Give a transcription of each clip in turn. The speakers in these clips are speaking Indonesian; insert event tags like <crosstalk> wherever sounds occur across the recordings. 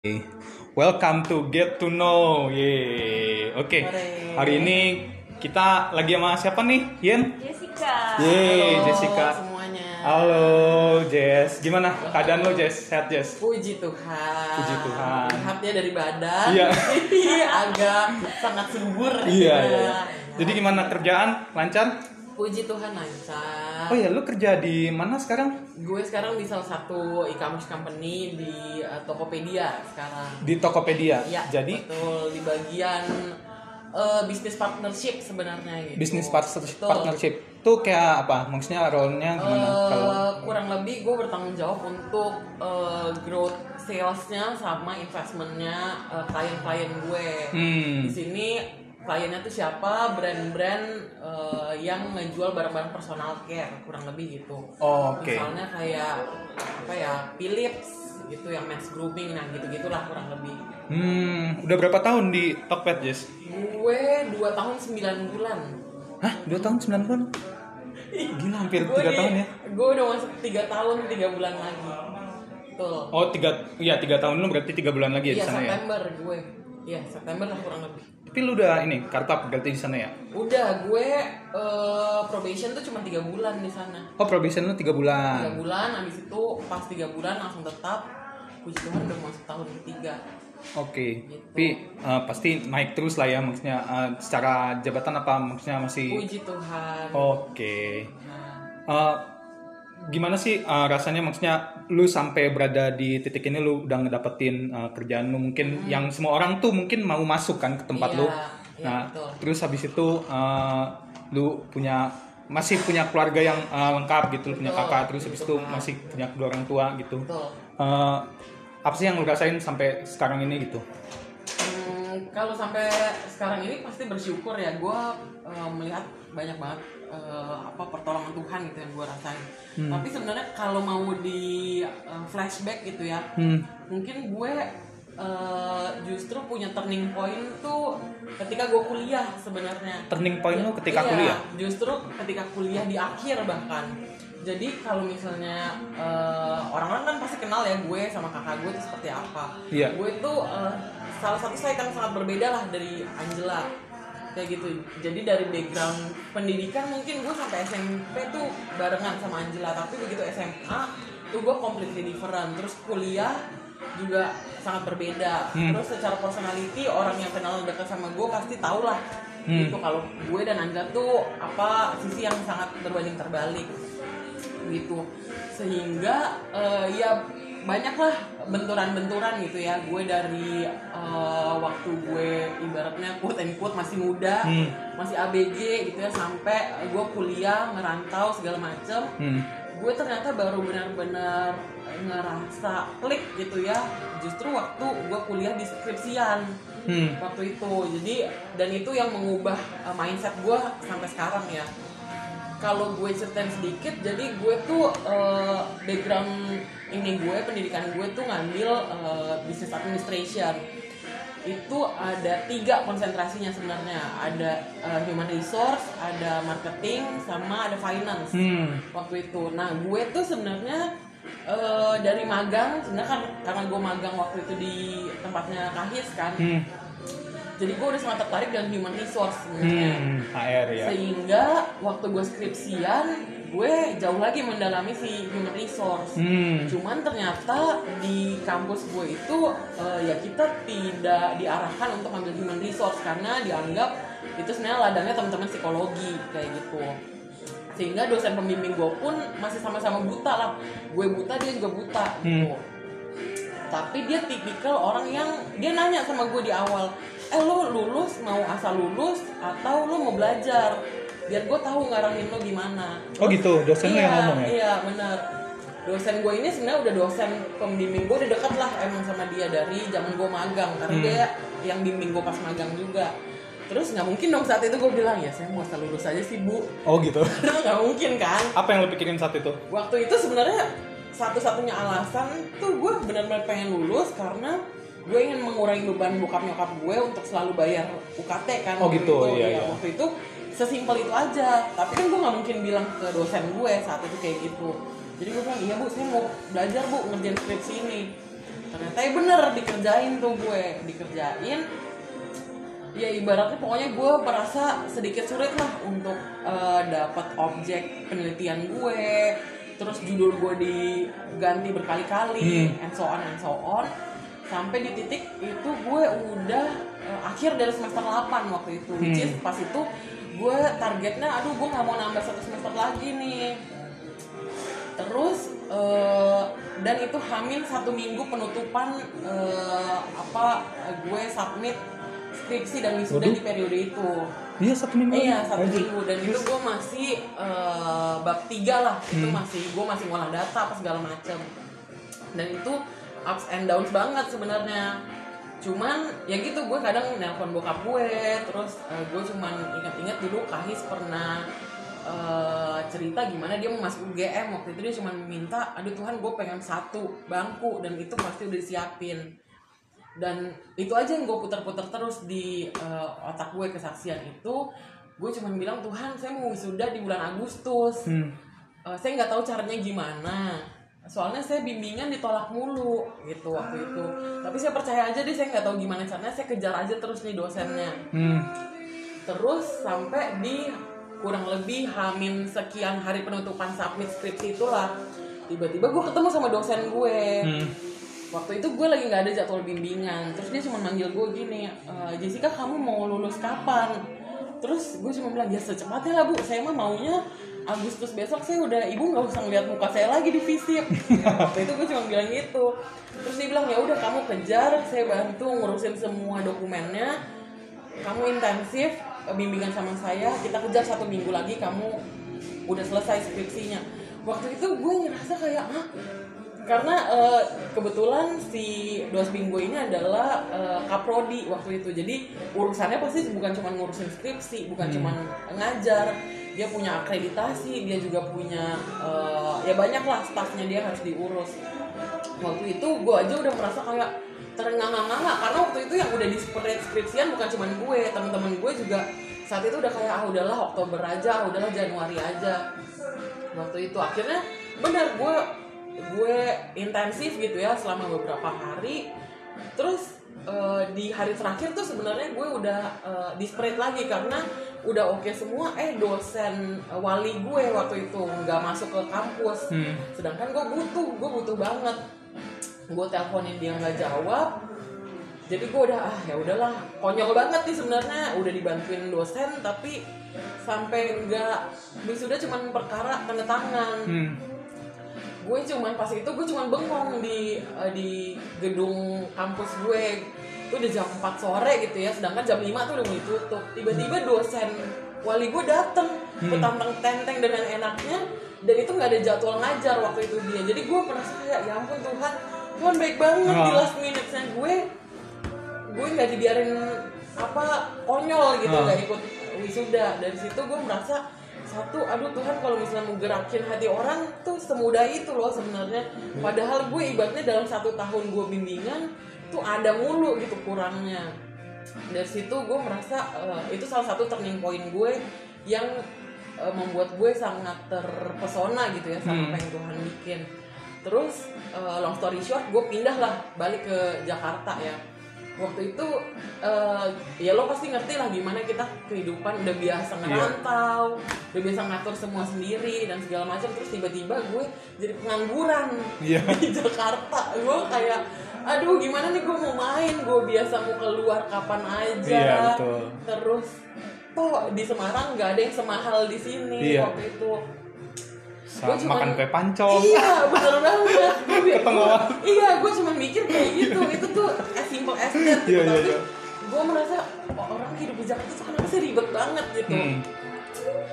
Welcome to Get to Know. Oke. Hore. Hari ini kita lagi sama siapa nih? Yen? Jessica. Yeay, Halo Jessica. semuanya. Halo, Jess. Gimana keadaan lo, Jess? Sehat, Jess? Puji Tuhan. Puji Tuhan. Lihatnya dari badan. Iya. <laughs> agak sangat subur. Iya, ya. iya. Jadi gimana kerjaan? Lancar? Puji Tuhan lancar. Oh ya, lu kerja di mana sekarang? Gue sekarang di salah satu e-commerce company di uh, Tokopedia sekarang. Di Tokopedia. Iya. Jadi betul di bagian uh, bisnis partnership sebenarnya gitu. bisnis partnership, Betul. partnership itu kayak apa? Maksudnya role-nya gimana? Eh, Kalau kurang lebih gue bertanggung jawab untuk eh, growth salesnya sama investmentnya eh, klien-klien gue. Hmm. Di sini kliennya tuh siapa? Brand-brand eh, yang ngejual barang-barang personal care kurang lebih gitu. Oh, oke. Misalnya kayak apa ya Philips gitu yang men's grooming nah gitu gitulah kurang lebih. Hmm, udah berapa tahun di Tokped, Jess? Gue 2 tahun 9 bulan. Hah? Dua tahun sembilan bulan? Gila, hampir tiga di- tahun ya? Gue udah masuk 3 tahun 3 bulan lagi. Tuh. Oh tiga, iya tiga tahun lu berarti tiga bulan lagi ya di Iya sana ya. September gue. Iya September lah kurang lebih. Tapi lu udah ini kartap berarti di sana ya. Udah gue eh, probation tuh cuma tiga bulan di sana. Oh probation lu tiga Tiga bulan. bulan, abis itu pas tiga bulan langsung tetap. Puji Tuhan udah masuk tahun ketiga. Oke. Tapi eh, pasti naik terus lah ya maksudnya eh, secara jabatan apa maksudnya masih. Puji Tuhan. Oke. Nah, Eh, gimana sih eh, rasanya maksudnya lu sampai berada di titik ini lu udah ngedapetin eh, kerjaan lu mungkin yang semua orang tuh mungkin mau masuk kan ke tempat Iya, lu. iya, Nah, betul. terus habis itu eh, lu punya masih punya keluarga yang eh, lengkap gitu, lu punya kakak terus habis itu betul. masih punya kedua orang tua gitu. betul. Eh, apa sih yang lu rasain sampai sekarang ini gitu? Hmm, kalau sampai sekarang ini pasti bersyukur ya gue melihat banyak banget eh, apa pertolongan Tuhan gitu yang gue rasain. Hmm. Tapi sebenarnya kalau mau di eh, flashback gitu ya, Hmm. mungkin gue eh, justru punya turning point tuh ketika gue kuliah sebenarnya. Turning point lu ketika Iya, kuliah? Justru ketika kuliah di akhir bahkan. Jadi kalau misalnya eh, orang-orang kan pasti kenal ya gue sama kakak gue itu seperti apa. Iya. Gue itu eh, salah satu saya yang sangat berbeda lah dari Angela kayak gitu. Jadi dari background pendidikan mungkin gue sampai SMP tuh barengan sama Angela, tapi begitu SMA tuh gue completely different. Terus kuliah juga sangat berbeda. Hmm. Terus secara personality orang yang kenal dekat sama gue pasti tau lah Hmm. gitu kalau gue dan Angela tuh apa sisi yang sangat berbanding terbalik gitu sehingga eh, ya banyaklah benturan-benturan gitu ya gue dari eh, waktu gue ibaratnya quote and quote masih muda Hmm. masih ABG gitu ya sampai gue kuliah ngerantau segala macem Hmm. gue ternyata baru benar-benar ngerasa klik gitu ya justru waktu gue kuliah di skripsian Hmm. waktu itu jadi dan itu yang mengubah uh, mindset gue sampai sekarang ya kalau gue ceritain sedikit jadi gue tuh uh, background ini gue pendidikan gue tuh ngambil uh, business administration itu ada tiga konsentrasinya sebenarnya ada uh, human resource ada marketing sama ada finance Hmm. waktu itu. Nah, gue tuh sebenarnya eh, dari magang, sebenarnya kan karena gue magang waktu itu di tempatnya Kahis kan, Hmm. Jadi gue udah sangat tertarik dengan human resource sebenarnya. Hmm. HR ya. Sehingga waktu gue skripsian, gue jauh lagi mendalami si human resource. Hmm. Cuman ternyata di kampus gue itu eh, ya kita tidak diarahkan untuk ambil human resource karena dianggap itu sebenarnya ladangnya teman-teman psikologi kayak gitu. Sehingga dosen pembimbing gue pun masih sama-sama buta lah. Gue buta dia juga buta gitu. Tapi dia tipikal orang yang dia nanya sama gue di awal, eh lo lulus mau asal lulus atau lo mau belajar? Biar gue tahu ngarahin lo gimana. Oh gitu, dosen lu yang Iya, ngomong ya? Iya benar. Dosen gue ini sebenarnya udah dosen pembimbing gue udah deket lah emang sama dia dari zaman gue magang karena Hmm. dia yang bimbing gue pas magang juga. Terus nggak mungkin dong saat itu gue bilang ya saya mau asal lulus aja sih bu. Oh gitu. <laughs> Nggak mungkin kan. Apa yang lu pikirin saat itu? Waktu itu sebenarnya satu-satunya alasan tuh gue benar-benar pengen lulus karena gue ingin mengurangi beban bokap nyokap gue untuk selalu bayar UKT kan Oh gitu, itu. iya, Ya, iya. waktu itu sesimpel itu aja. Tapi kan gue nggak mungkin bilang ke dosen gue saat itu kayak gitu. Jadi gue bilang iya bu saya mau belajar bu ngerjain skripsi ini ternyata ya bener dikerjain tuh gue. Dikerjain ya ibaratnya pokoknya gue merasa sedikit sulit lah untuk eh, dapat objek penelitian gue. Terus judul gue diganti berkali-kali Hmm. and so on and so on sampai di titik itu gue udah eh, akhir dari semester 8 waktu itu which is Hmm. pas itu gue targetnya aduh gue nggak mau nambah satu semester lagi nih terus eh, dan itu hamil satu minggu penutupan eh, apa gue submit skripsi dan wisuda Waduh. di periode itu Iya satu minggu. iya satu minggu dan itu gue masih eh, bab tiga lah itu Hmm. masih gue masih ngolah data apa segala macem dan itu ups and downs banget sebenarnya. Cuman ya gitu gue kadang nelpon bokap gue terus eh, gue cuman ingat-ingat dulu Kahis pernah eh, cerita gimana dia mau masuk UGM waktu itu dia cuman minta aduh Tuhan gue pengen satu bangku dan itu pasti udah disiapin. Dan itu aja yang gue putar-putar terus di eh, otak gue kesaksian itu. Gue cuman bilang Tuhan saya mau wisuda di bulan Agustus. Hmm. Eh, saya nggak tahu caranya gimana soalnya saya bimbingan ditolak mulu gitu waktu itu. Tapi saya percaya aja deh saya nggak tahu gimana caranya saya kejar aja terus nih dosennya. Hmm. terus sampai di kurang lebih hamin sekian hari penutupan submit skripsi itulah tiba-tiba gue ketemu sama dosen gue. Hmm. waktu itu gue lagi nggak ada jadwal bimbingan terus dia cuma manggil gue gini "E, Jessica kamu mau lulus kapan? Terus gue cuma bilang ya secepatnya lah bu. Saya mah maunya Agustus besok saya udah ibu nggak usah ngeliat muka saya lagi di visip. <laughs> Waktu itu gue cuma bilang gitu. Terus dia bilang ya udah kamu kejar saya bantu ngurusin semua dokumennya. Kamu intensif bimbingan sama saya. Kita kejar satu minggu lagi kamu udah selesai skripsinya. Waktu itu gue ngerasa kayak ah karena eh, kebetulan si dosbing gue ini adalah eh, kaprodi waktu itu. Jadi urusannya pasti bukan cuma ngurusin skripsi bukan Hmm. cuma ngajar dia punya akreditasi dia juga punya eh, ya banyak lah staffnya dia harus diurus. Waktu itu gue aja udah merasa kayak terengah-engah karena waktu itu yang udah di skripsian bukan cuma gue teman-teman gue juga saat itu udah kayak ah udahlah Oktober aja ah udahlah Januari aja. Waktu itu akhirnya benar gue gue intensif gitu ya selama beberapa hari. Terus eh, di hari terakhir tuh sebenarnya gue udah eh, di spread lagi karena udah oke semua eh dosen wali gue waktu itu nggak masuk ke kampus. Hmm. sedangkan gue butuh gue butuh banget. Gue teleponin dia nggak jawab. Jadi gue udah ah ya udahlah konyol banget nih sebenarnya. Udah dibantuin dosen tapi sampai nggak wisuda cuman perkara tanda tangan. Hmm. gue cuman pas itu gue cuman bengong di eh, di gedung kampus gue itu udah jam 4 sore gitu ya sedangkan jam 5 tuh udah mulai tutup tiba-tiba dosen wali gue dateng Hmm. petantang tenteng dengan enaknya dan itu nggak ada jadwal ngajar waktu itu dia jadi gue merasa kayak ya ampun Tuhan Tuhan baik banget di Ah. last minute-nya gue gue nggak dibiarin apa konyol gitu Ah. nggak ikut wisuda dari situ gue merasa satu aduh Tuhan kalau misalnya mau gerakin hati orang tuh semudah itu loh sebenarnya padahal gue ibaratnya dalam satu tahun gue bimbingan tuh ada mulu gitu kurangnya dari situ gue merasa eh, itu salah satu turning point gue yang eh, membuat gue sangat terpesona gitu ya sama Hmm. apa yang Tuhan bikin terus eh, long story short gue pindah lah balik ke Jakarta ya waktu itu eh, ya lo pasti ngerti lah gimana kita kehidupan udah biasa Iya. ngerantau udah biasa ngatur semua sendiri dan segala macam terus tiba-tiba gue jadi pengangguran Iya. <laughs> di Jakarta gue kayak aduh gimana nih gue mau main gue biasa mau keluar kapan aja Iya, betul. terus toh di Semarang nggak ada yang semahal di sini Iya. waktu itu Sama Gua cuman- makan kue pancong. Iya, bener banget. Gue- <laughs> Ketemu. Iya, gue cuma mikir kayak gitu. Itu tuh as simple as that gitu. Iya, iya, iya. gue merasa oh, orang hidup di Jakarta tuh kenapa sih ribet banget gitu. Hmm.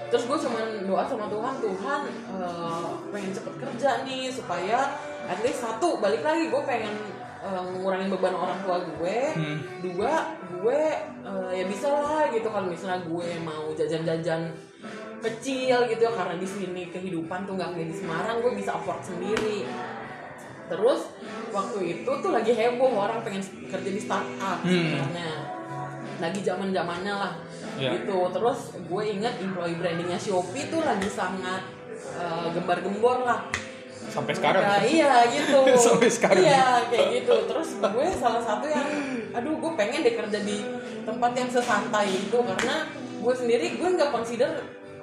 Terus gue cuma doa sama Tuhan, Tuhan eh, pengen cepet kerja nih supaya at least satu balik lagi gue pengen eh, ngurangin beban orang tua gue. Hmm. Dua, gue eh, ya bisa lah gitu kalau misalnya gue mau jajan-jajan kecil gitu ya karena di sini kehidupan tuh nggak kayak di Semarang gue bisa afford sendiri terus waktu itu tuh lagi heboh orang pengen kerja di startup Hmm. sebenarnya lagi zaman zamannya lah Iya. gitu terus gue inget employee brandingnya Shopee tuh lagi sangat eh, gembar-gembor lah sampai sekarang Nah, iya gitu. <laughs> Sampai sekarang. Iya kayak gitu. Terus gue salah satu yang, aduh gue pengen deh kerja di tempat yang sesantai itu karena gue sendiri gue nggak consider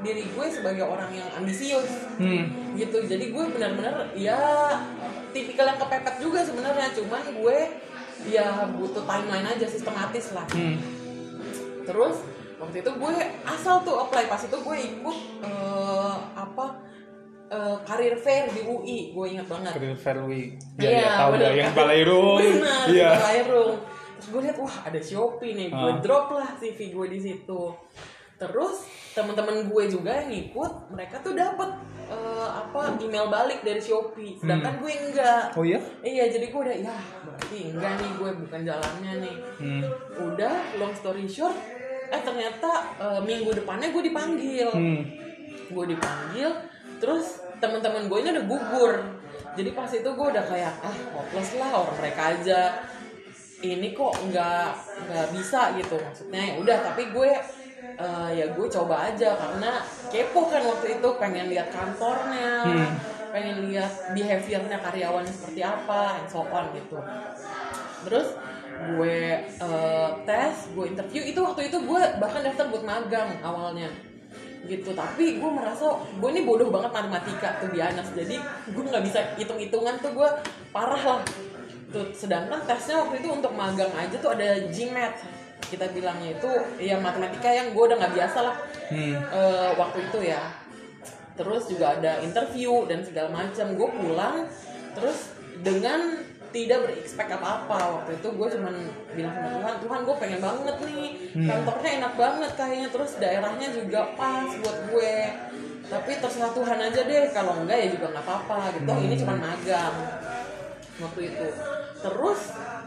diri gue sebagai orang yang ambisius hmm. gitu. Jadi gue benar-benar ya tipikal yang kepepet juga sebenarnya. Cuman gue ya butuh timeline aja sistematis lah. Hmm. Terus waktu itu gue asal tuh apply pas itu gue ikut eh, eh, karir fair di UI gue ingat banget. Career Fair Week ya, Iya, ya, tahu dah yang Balairung Benar, iya di Balairung. Terus gue lihat wah ada Shopee nih, gue Ah. drop lah CV gue di situ. Terus teman-teman gue juga yang ikut, mereka tuh dapat eh, apa email balik dari Shopee, sedangkan gue enggak. oh iya Iya, jadi gue udah ya berarti enggak nih gue bukan jalannya nih. hmm. Udah long story short, eh ternyata eh, minggu depannya gue dipanggil Hmm. gue dipanggil terus teman-teman gue ini udah gugur. Jadi pas itu gue udah kayak ah hopeless lah orang mereka aja. Ini kok nggak nggak bisa gitu. Maksudnya ya udah tapi gue eh, ya gue coba aja karena kepo kan waktu itu pengen lihat kantornya Hmm. pengen lihat behaviornya karyawan seperti apa and so on gitu. Terus gue eh, tes gue interview itu waktu itu gue bahkan daftar buat magang awalnya gitu. Tapi gue merasa gue ini bodoh banget matematika tuh biasa jadi gue nggak bisa hitung hitungan tuh gue parah lah. Tuh sedangkan tesnya waktu itu untuk magang aja tuh ada GMAT kita bilangnya itu ya matematika yang gue udah nggak biasa lah. Hmm. eh, waktu itu ya. Terus juga ada interview dan segala macam. Gue pulang terus dengan tidak berexpect apa-apa. Waktu itu gue cuman bilang sama Tuhan Tuhan gue pengen banget nih. Kantornya enak banget kayaknya terus daerahnya juga pas buat gue. Tapi terserah Tuhan aja deh kalau enggak ya juga nggak apa-apa gitu. Toh ini cuman magang waktu itu. Terus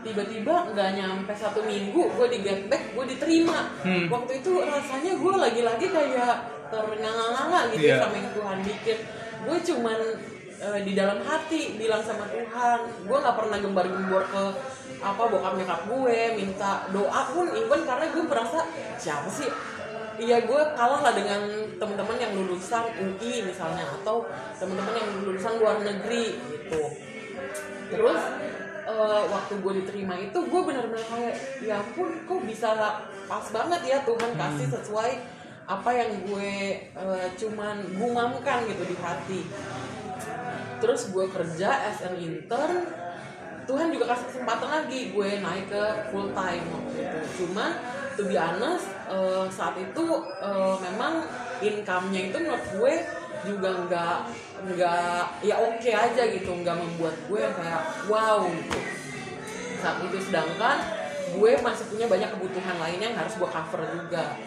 tiba-tiba nggak nyampe satu minggu gue di get back gue diterima. Hmm. waktu itu rasanya gue lagi-lagi kayak ternganga-nganga gitu ya sama yang Tuhan bikin. Gue cuman eh, di dalam hati bilang sama Tuhan. Gue nggak pernah gembar-gembor ke apa bokap nyokap gue minta doa pun even karena gue merasa siapa sih? Iya gue kalah lah dengan teman-teman yang lulusan UI misalnya atau teman-teman yang lulusan luar negeri gitu. Terus eh, waktu gue diterima itu gue benar-benar kayak ya ampun kok bisa pas banget ya Tuhan kasih sesuai apa yang gue eh, cuman gumamkan gitu di hati terus gue kerja as an intern Tuhan juga kasih kesempatan lagi gue naik ke full time waktu itu. Cuman to be honest eh, saat itu eh, memang income-nya itu menurut gue juga nggak nggak ya oke aja gitu nggak membuat gue kayak wow gitu. Saat itu sedangkan gue masih punya banyak kebutuhan lainnya yang harus gue cover juga.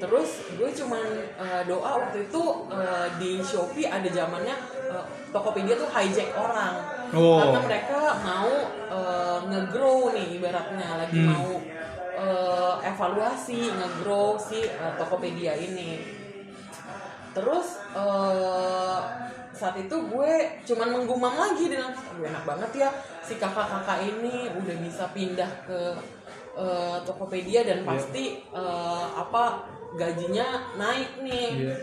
Terus gue cuman eh, doa waktu itu eh, di Shopee ada zamannya Tokopedia tuh hijack orang. Oh. karena mereka mau eh, nge-grow nih ibaratnya. Lagi Hmm. mau eh, evaluasi nge-grow si eh, Tokopedia ini. Terus eh, saat itu gue cuman menggumam lagi dengan gue enak banget ya si kakak-kakak ini. Udah bisa pindah ke eh, Tokopedia dan pasti eh, apa gajinya naik nih Iya.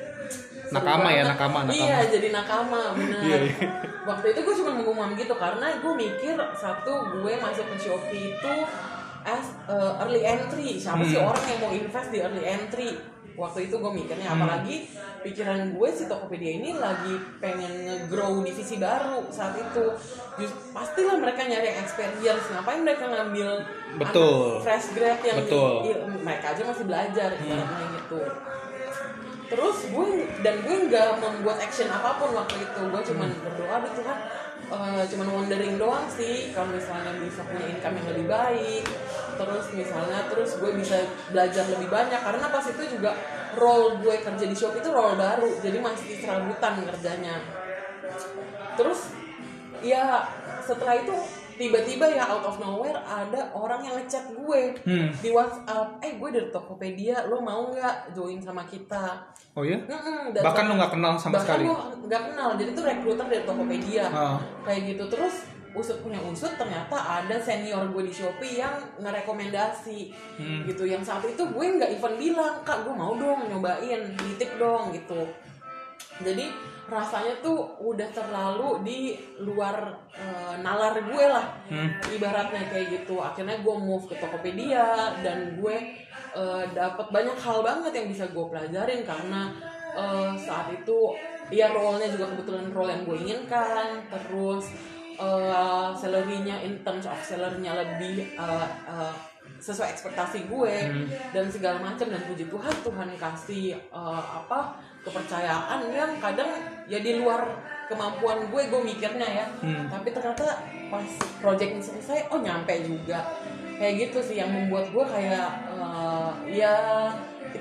Seru Nakama ya, nakama, nakama. Iya, jadi nakama, benar. Iya, iya. Waktu itu gue cuma mengumum gitu karena gue mikir satu gue masuk ke Shopee itu as uh, early entry. Siapa sih Hmm. orang yang mau invest di early entry? Waktu itu gue mikirnya Hmm. apalagi pikiran gue si Tokopedia ini lagi pengen nge-grow divisi baru saat itu. Just, pastilah mereka nyari yang experience. Ngapain mereka ngambil Betul. fresh grad yang Betul. iya, mereka aja masih belajar ibaratnya gitu terus gue dan gue nggak membuat action apa pun waktu itu. Gue cuman berdoa deh Tuhan eh, cuman wondering doang sih kalau misalnya bisa punya income yang lebih baik. Terus misalnya terus gue bisa belajar lebih banyak. Karena pas itu juga role gue kerja di shop itu role baru jadi masih serabutan kerjanya. Terus ya setelah itu tiba-tiba ya out of nowhere ada orang yang ngechat gue Hmm. di WhatsApp eh gue dari Tokopedia lo mau nggak join sama kita Oh iya? Mm-mm, dan Bahkan lu nggak kenal sama bahkan sekali. gue nggak kenal jadi tuh rekruter dari Tokopedia Ah. kayak gitu terus usut punya usut ternyata ada senior gue di Shopee yang ngerekomendasi Hmm. gitu yang saat itu gue nggak even bilang kak gue mau dong nyobain nitip dong gitu jadi rasanya tuh udah terlalu di luar eh, nalar gue lah Hmm. ibaratnya kayak gitu akhirnya gue move ke Tokopedia dan gue eh, dapat banyak hal banget yang bisa gue pelajarin karena eh, saat itu ya role-nya juga kebetulan role yang gue inginkan terus eh salary-nya in terms of salary-nya lebih eh, eh, sesuai ekspektasi gue dan segala macam. Dan puji Tuhan Tuhan kasih eh, apa kepercayaan yang kadang ya di luar kemampuan gue gue mikirnya ya. Hmm. tapi ternyata pas projectnya selesai oh nyampe juga. Kayak gitu sih yang membuat gue kayak eh, ya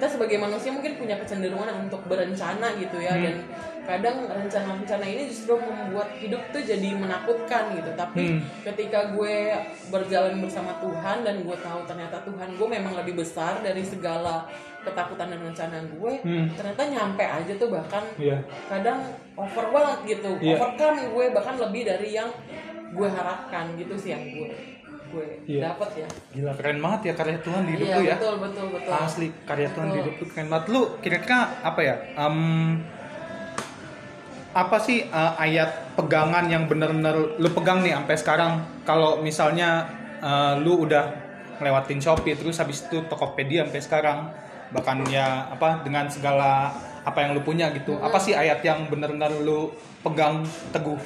kita sebagai manusia mungkin punya kecenderungan untuk berencana gitu ya Hmm. dan kadang rencana-rencana ini justru membuat hidup tuh jadi menakutkan gitu tapi Hmm. ketika gue berjalan bersama Tuhan dan gue tahu ternyata Tuhan gue memang lebih besar dari segala ketakutan dan rencana gue Hmm. ternyata nyampe aja tuh bahkan Iya. kadang overwhelmed gitu Iya. overcome gue bahkan lebih dari yang gue harapkan gitu sih yang gue gue Iya. dapet ya Gila keren banget ya karya Tuhan di hidup iya lu ya. betul betul betul Asli karya Tuhan di Betul. hidup lu keren banget. Lu kira-kira apa ya? Em, apa sih eh, ayat pegangan yang benar-benar lu pegang nih sampai sekarang? Kalau misalnya eh, lu udah ngelewatin Shopee terus habis itu Tokopedia sampai sekarang bahkan ya apa dengan segala apa yang lu punya gitu. Apa sih ayat yang benar-benar lu pegang teguh?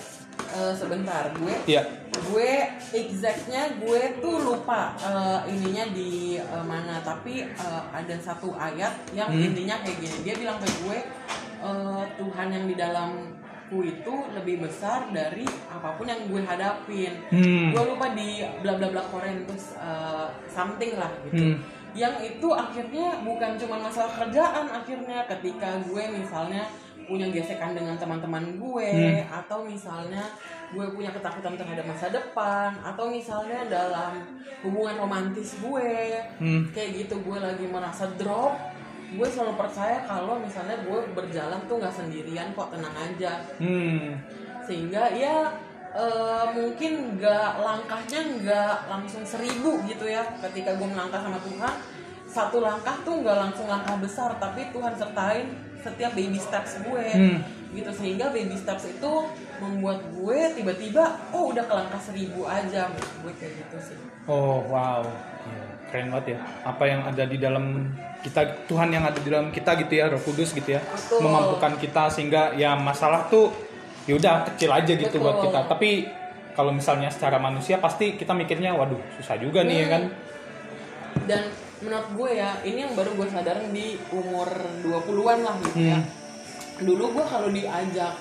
Eh, sebentar gue Iya. gue exactnya gue tuh lupa eh, ininya di eh, mana tapi eh, ada satu ayat yang Hmm. intinya kayak gini dia bilang ke gue eh, Tuhan yang di dalamku itu lebih besar dari apa pun yang gue hadapin Hmm. gue lupa di bla bla bla Korintus eh, something lah gitu Hmm. yang itu akhirnya bukan cuma masalah kerjaan akhirnya ketika gue misalnya punya gesekan dengan teman-teman gue Hmm. atau misalnya gue punya ketakutan terhadap masa depan atau misalnya dalam hubungan romantis gue Hmm. kayak gitu gue lagi merasa drop gue selalu percaya kalau misalnya gue berjalan tuh nggak sendirian kok tenang aja Hmm. sehingga ya eh, mungkin nggak langkahnya nggak langsung seribu gitu ya ketika gue melangkah sama Tuhan satu langkah tuh nggak langsung langkah besar tapi Tuhan sertain setiap baby steps gue Hmm. gitu sehingga baby steps itu membuat gue tiba-tiba oh udah ke langkah seribu aja gue kayak gitu sih Oh wow, Gila, keren banget ya. Apa yang ada di dalam kita, Tuhan yang ada di dalam kita gitu ya, Roh Kudus gitu ya, Betul. memampukan kita sehingga ya masalah tuh ya udah kecil aja gitu Betul. buat kita. Tapi kalau misalnya secara manusia pasti kita mikirnya, waduh susah juga nih ya kan. dan menurut gue ya ini yang baru gue sadarin di umur 20-an lah gitu ya Hmm. dulu gue kalau diajak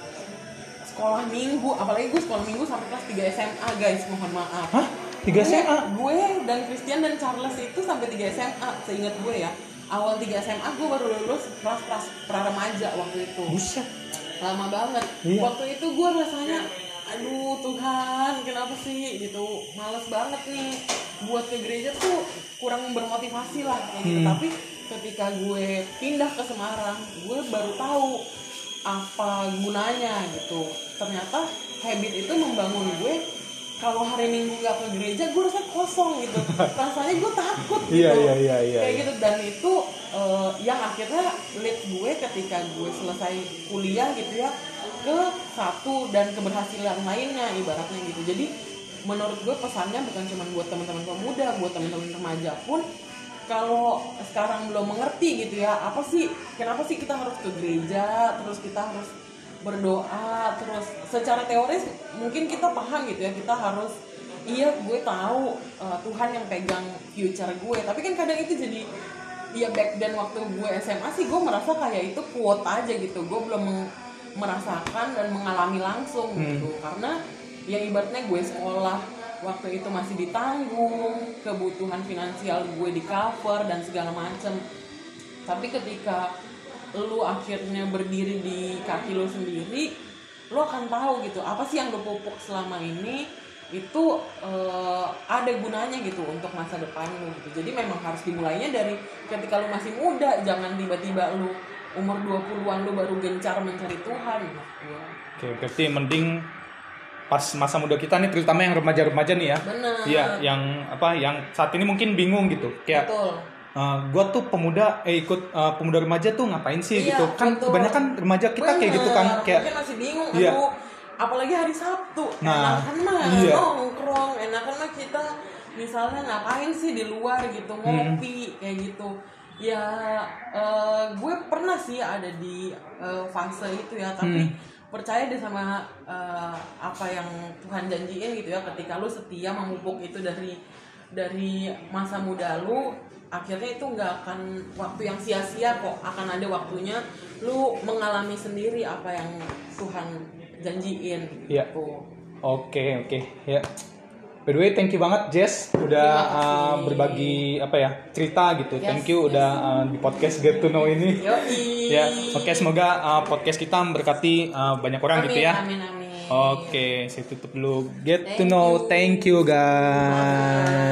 sekolah minggu apalagi gue sekolah minggu sampai kelas 3 SMA guys mohon maaf Hah? Tiga Gue- SMA? gue dan Christian dan Charles itu sampai 3 SMA seingat gue ya awal 3 SMA gue baru lulus kelas kelas praremaja waktu itu Buset. lama banget Iya. waktu itu gue rasanya aduh Tuhan kenapa sih? Gitu. Males banget nih. Buat ke gereja tuh kurang bermotivasi lah kayak gitu. Hmm. tapi ketika gue pindah ke Semarang gue baru tahu apa gunanya gitu. Ternyata habit itu membangun gue. Kalau hari minggu gak ke gereja gue rasa kosong gitu. <laughs> Rasanya gue takut gitu. Iya, iya, iya, iya, kayak iya. gitu. Dan itu eh, yang akhirnya lead gue ketika gue selesai kuliah gitu ya ke satu dan keberhasilan lainnya ibaratnya gitu. Jadi menurut gue pesannya bukan cuma buat teman-teman pemuda buat teman-teman remaja pun kalau sekarang belum mengerti gitu ya apa sih kenapa sih kita harus ke gereja terus kita harus berdoa terus secara teoris mungkin kita paham gitu ya kita harus iya gue tahu uh, Tuhan yang pegang future gue. Tapi kan kadang itu jadi ya back then waktu gue SMA sih gue merasa kayak itu quote aja gitu. Gue belum merasakan dan mengalami langsung gitu. Karena ya ibaratnya gue sekolah waktu itu masih ditanggung kebutuhan finansial gue di cover dan segala macem. Tapi ketika lu akhirnya berdiri di kaki lu sendiri lu akan tahu gitu apa sih yang lu pupuk selama ini? Itu eh, ada gunanya gitu untuk masa depan lu gitu. Jadi memang harus dimulainya dari ketika lu masih muda, jangan tiba-tiba lu umur 20-an lu baru gencar mencari Tuhan gua. Oke, berarti mending pas masa muda kita nih, terutama yang remaja-remaja nih ya. Benar. Iya, yang apa, yang saat ini mungkin bingung gitu. Kayak Betul. gue tuh pemuda eh ikut eh, pemuda remaja tuh ngapain sih Iya, gitu kan betul. kebanyakan remaja kita kayak gitu kan Bener, kayak mungkin masih bingung Iya. aduh apalagi hari Sabtu Nah, enakan mah iya. nongkrong enakan mah kita misalnya ngapain sih di luar gitu Hmm. ngopi kayak gitu ya eh, gue pernah sih ada di eh, fase itu ya tapi Hmm. percaya deh sama eh, apa yang Tuhan janjiin gitu ya ketika lu setia memupuk itu dari dari masa muda lu akhirnya itu nggak akan waktu yang sia-sia kok akan ada waktunya lu mengalami sendiri apa yang Tuhan janjiin Iya. gitu. Oke oke ya. By the way, thank you banget Jess udah uh, berbagi apa ya cerita gitu. Yes, Thank you yes. udah uh, di podcast Get to Know ini. Yoi. <laughs> Ya, oke semoga uh, podcast kita memberkati uh, banyak orang amin, gitu ya. Amin amin. Oke, saya tutup dulu. Get to Thank know. you. Thank you guys.